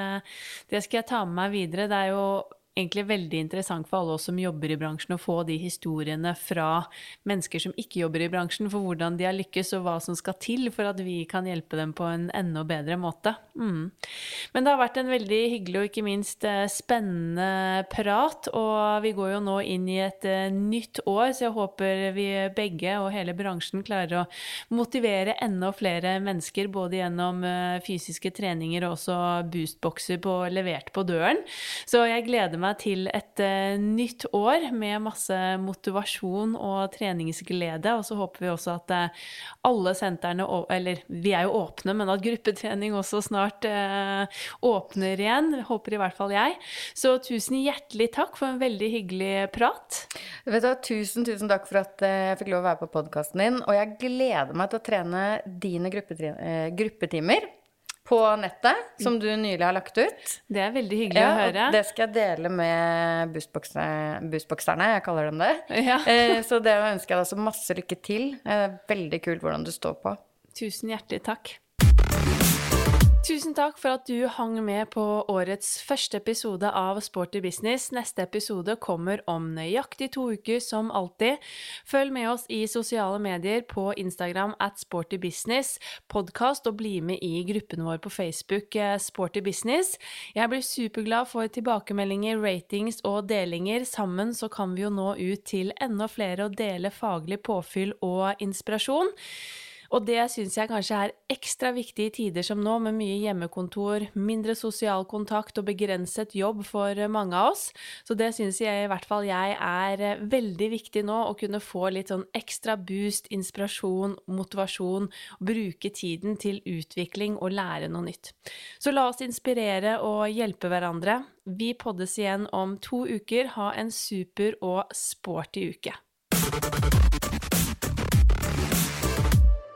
det skal jeg ta med meg videre. Det er jo egentlig veldig interessant for alle oss som jobber i bransjen, å få de historiene fra mennesker som ikke jobber i bransjen, for hvordan de har lykkes, og hva som skal til for at vi kan hjelpe dem på en enda bedre måte. Mm. Men det har vært en veldig hyggelig og ikke minst eh, spennende prat, og vi går jo nå inn i et eh, nytt år, så jeg håper vi begge og hele bransjen klarer å motivere enda flere mennesker, både gjennom eh, fysiske treninger og også boostbokser på, levert på døren. Så jeg gleder meg til et eh, nytt år med masse motivasjon og treningsglede. Og så håper vi også at eh, alle sentrene, eller vi er jo åpne, men at gruppetrening også snart eh, åpner igjen. Håper i hvert fall jeg. Så tusen hjertelig takk for en veldig hyggelig prat. Vet du, tusen, tusen takk for at jeg fikk lov å være på podkasten din. Og jeg gleder meg til å trene dine gruppetimer på nettet, som du nylig har lagt ut. Det er veldig hyggelig å høre. Det skal jeg dele med bussbokserne, jeg kaller dem det. Ja. Eh, så det ønsker jeg deg så masse lykke til. Eh, Veldig kult hvordan du står på. Tusen hjertelig takk. Tusen takk for at du hang med på årets første episode av Sporty business. Neste episode kommer om nøyaktig to uker, som alltid. Følg med oss i sosiale medier på Instagram at Sporty Business, podkast, og bli med i gruppen vår på Facebook eh, Sporty Business. Jeg blir superglad for tilbakemeldinger, ratings og delinger. Sammen så kan vi jo nå ut til enda flere og dele faglig påfyll og inspirasjon. Og det syns jeg kanskje er ekstra viktig i tider som nå, med mye hjemmekontor, mindre sosial kontakt og begrenset jobb for mange av oss. Så det syns jeg i hvert fall jeg er veldig viktig nå, å kunne få litt sånn ekstra boost, inspirasjon, motivasjon, bruke tiden til utvikling og lære noe nytt. Så la oss inspirere og hjelpe hverandre. Vi poddes igjen om to uker. Ha en super og sporty uke.